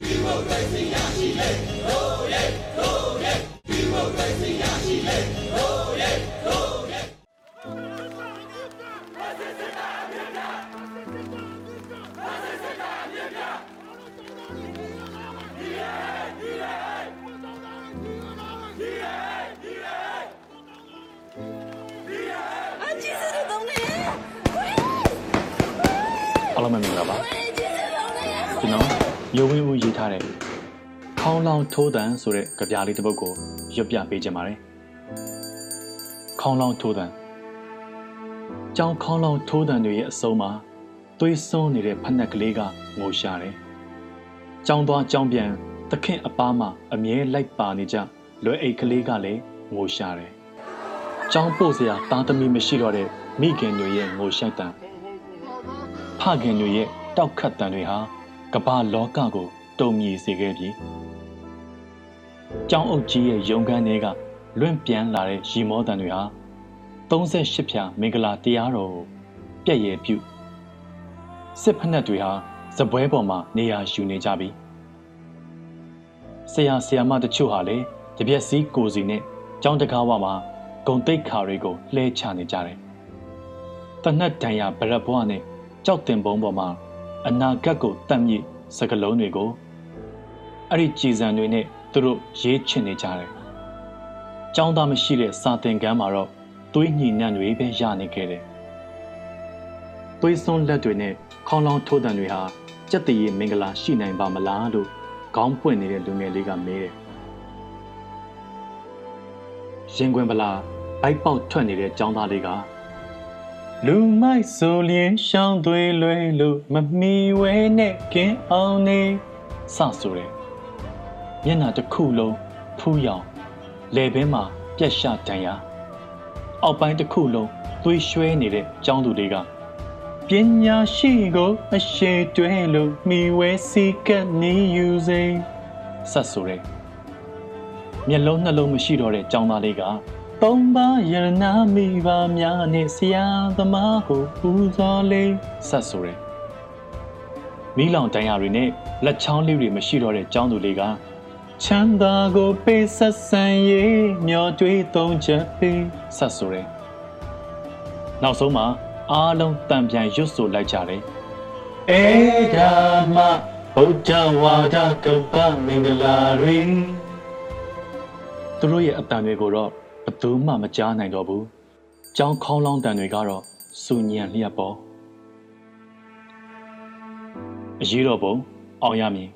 举我贵州呀，妹妹来吧。阿基， ရုပ်ဝင်းဦးရေးထားတဲ့ခေါင်းလောင်ထိုးတန်ဆိုတဲ့ကြပြလေးတစ်ပုဒ်ကိုရွတ်ပြပေးခြင်းပါတယ်။ခေါင်းလောင်ထိုးတန်ကြောင်ခေါင်းလောင်ထိုးတန်တွေရဲ့အစုံမှာသွေးစွန်းနေတဲ့ဖက်နှက်ကလေးကငိုရှာတယ်။ကြောင်သွားကြောင်ပြန်သခင်အပားမှာအမြဲလိုက်ပါနေကြလွယ်အိတ်ကလေးကလည်းငိုရှာတယ်။ကြောင်ပို့စရာတာသမီမရှိတော့တဲ့မိခင်တွေရဲ့ငိုရှိုက်တန်ဖခင်တွေရဲ့တောက်ခတ်တန်တွေဟာ ကမ္ဘာလောကကိုတုံမြည်စေခဲ့ပြီ။ကျောင်းအုပ်ကြီးရဲ့ယုံကန်းတွေကလွင့်ပြန်လာတဲ့ရီမောတန်တွေဟာ38ဖြာမင်္ဂလာတရားတော်ကိုပြည့်ရဲ့ပြုစစ်ဖက်နှက်တွေဟာစပွဲပေါ်မှာနေရာယူနေကြပြီ။ဆရာဆရာမတချို့ဟာလည်းတပြက်စီးကိုစီနဲ့ကျောင်းတကားဝမှာဂုံတိတ်ခါတွေကိုလှဲချနေကြတယ်။တနတ်တန်ရဗရက်ဘွားနဲ့ကြောက်တင်ပုံးပေါ်မှာ အနာဂတ်ကိုတတ်မြစ်စကလုံးတွေကိုအဲ့ဒီကြည်စံတွေနဲ့သူတို့ရေးချင်နေကြတယ်။ကျောင်းသားမရှိတဲ့စာသင်ခန်းမှာတော့သွေးညှိနှံ့တွေပဲရနေခဲ့တယ်။သွေးစွန်းလက်တွေနဲ့ခေါင်းလောင်းထိုးတံတွေဟာစက်တည်ရမင်္ဂလာရှိနိုင်ပါမလားလို့ခေါင်းပွင့်နေတဲ့လူငယ်လေးကမေးတယ်။ရင်ခွင်ပလာဘိုက်ပေါက်ထွက်နေတဲ့ကျောင်းသားလေးက လူမိုက်ဆိုလျင်ရှောင်းသွေးလွဲလို့မမီဝဲနဲ့ကင်းအောင်နေစဆိုတယ်မျက်နှာတစ်ခုလုံးဖူးရောင်လေဘင်းမှာပြက်ရှတန်ရာအောက်ပိုင်းတစ်ခုလုံးသွေးရွှဲနေတဲ့ចောင်းသူလေးကပညာရှိကိုအရှိတွဲလို့မိဝဲစီကနေယူစေဆက်ဆိုတယ်မျက်လုံးနှလုံးမရှိတော့တဲ့ចောင်းသားလေးက သုံးပါးယရနာမိပါများနဲ့ဆရာသမားကိုပူဇော်လေးဆက်ဆိုရယ်မိလောင်တန်ရတွေနဲ့လက်ချောင်းလေးတွေမရှိတော့တဲ့ចောင်းသူလေးကချမ်းသာကိုပေးဆက်ဆံရေးမျောတွေးသုံးချက်ပေးဆက်ဆိုရယ်နောက်ဆုံးမှာအားလုံးတံပြန်ရွတ်ဆိုလိုက်ကြတယ်အေဒါမဗုဒ္ဓဝါဒကပ္ပမင်္ဂလာရီသူတို့ရဲ့အတန်တွေကိုတော့ ဘယ်သူမှမကြားနိုင်တော့ဘူး။ကြောင်းခေါင်းလောင်းတန်တွေကတော့စူညံလျက်ပေါ်။အရေးတော်ပုံအောင်ရမည်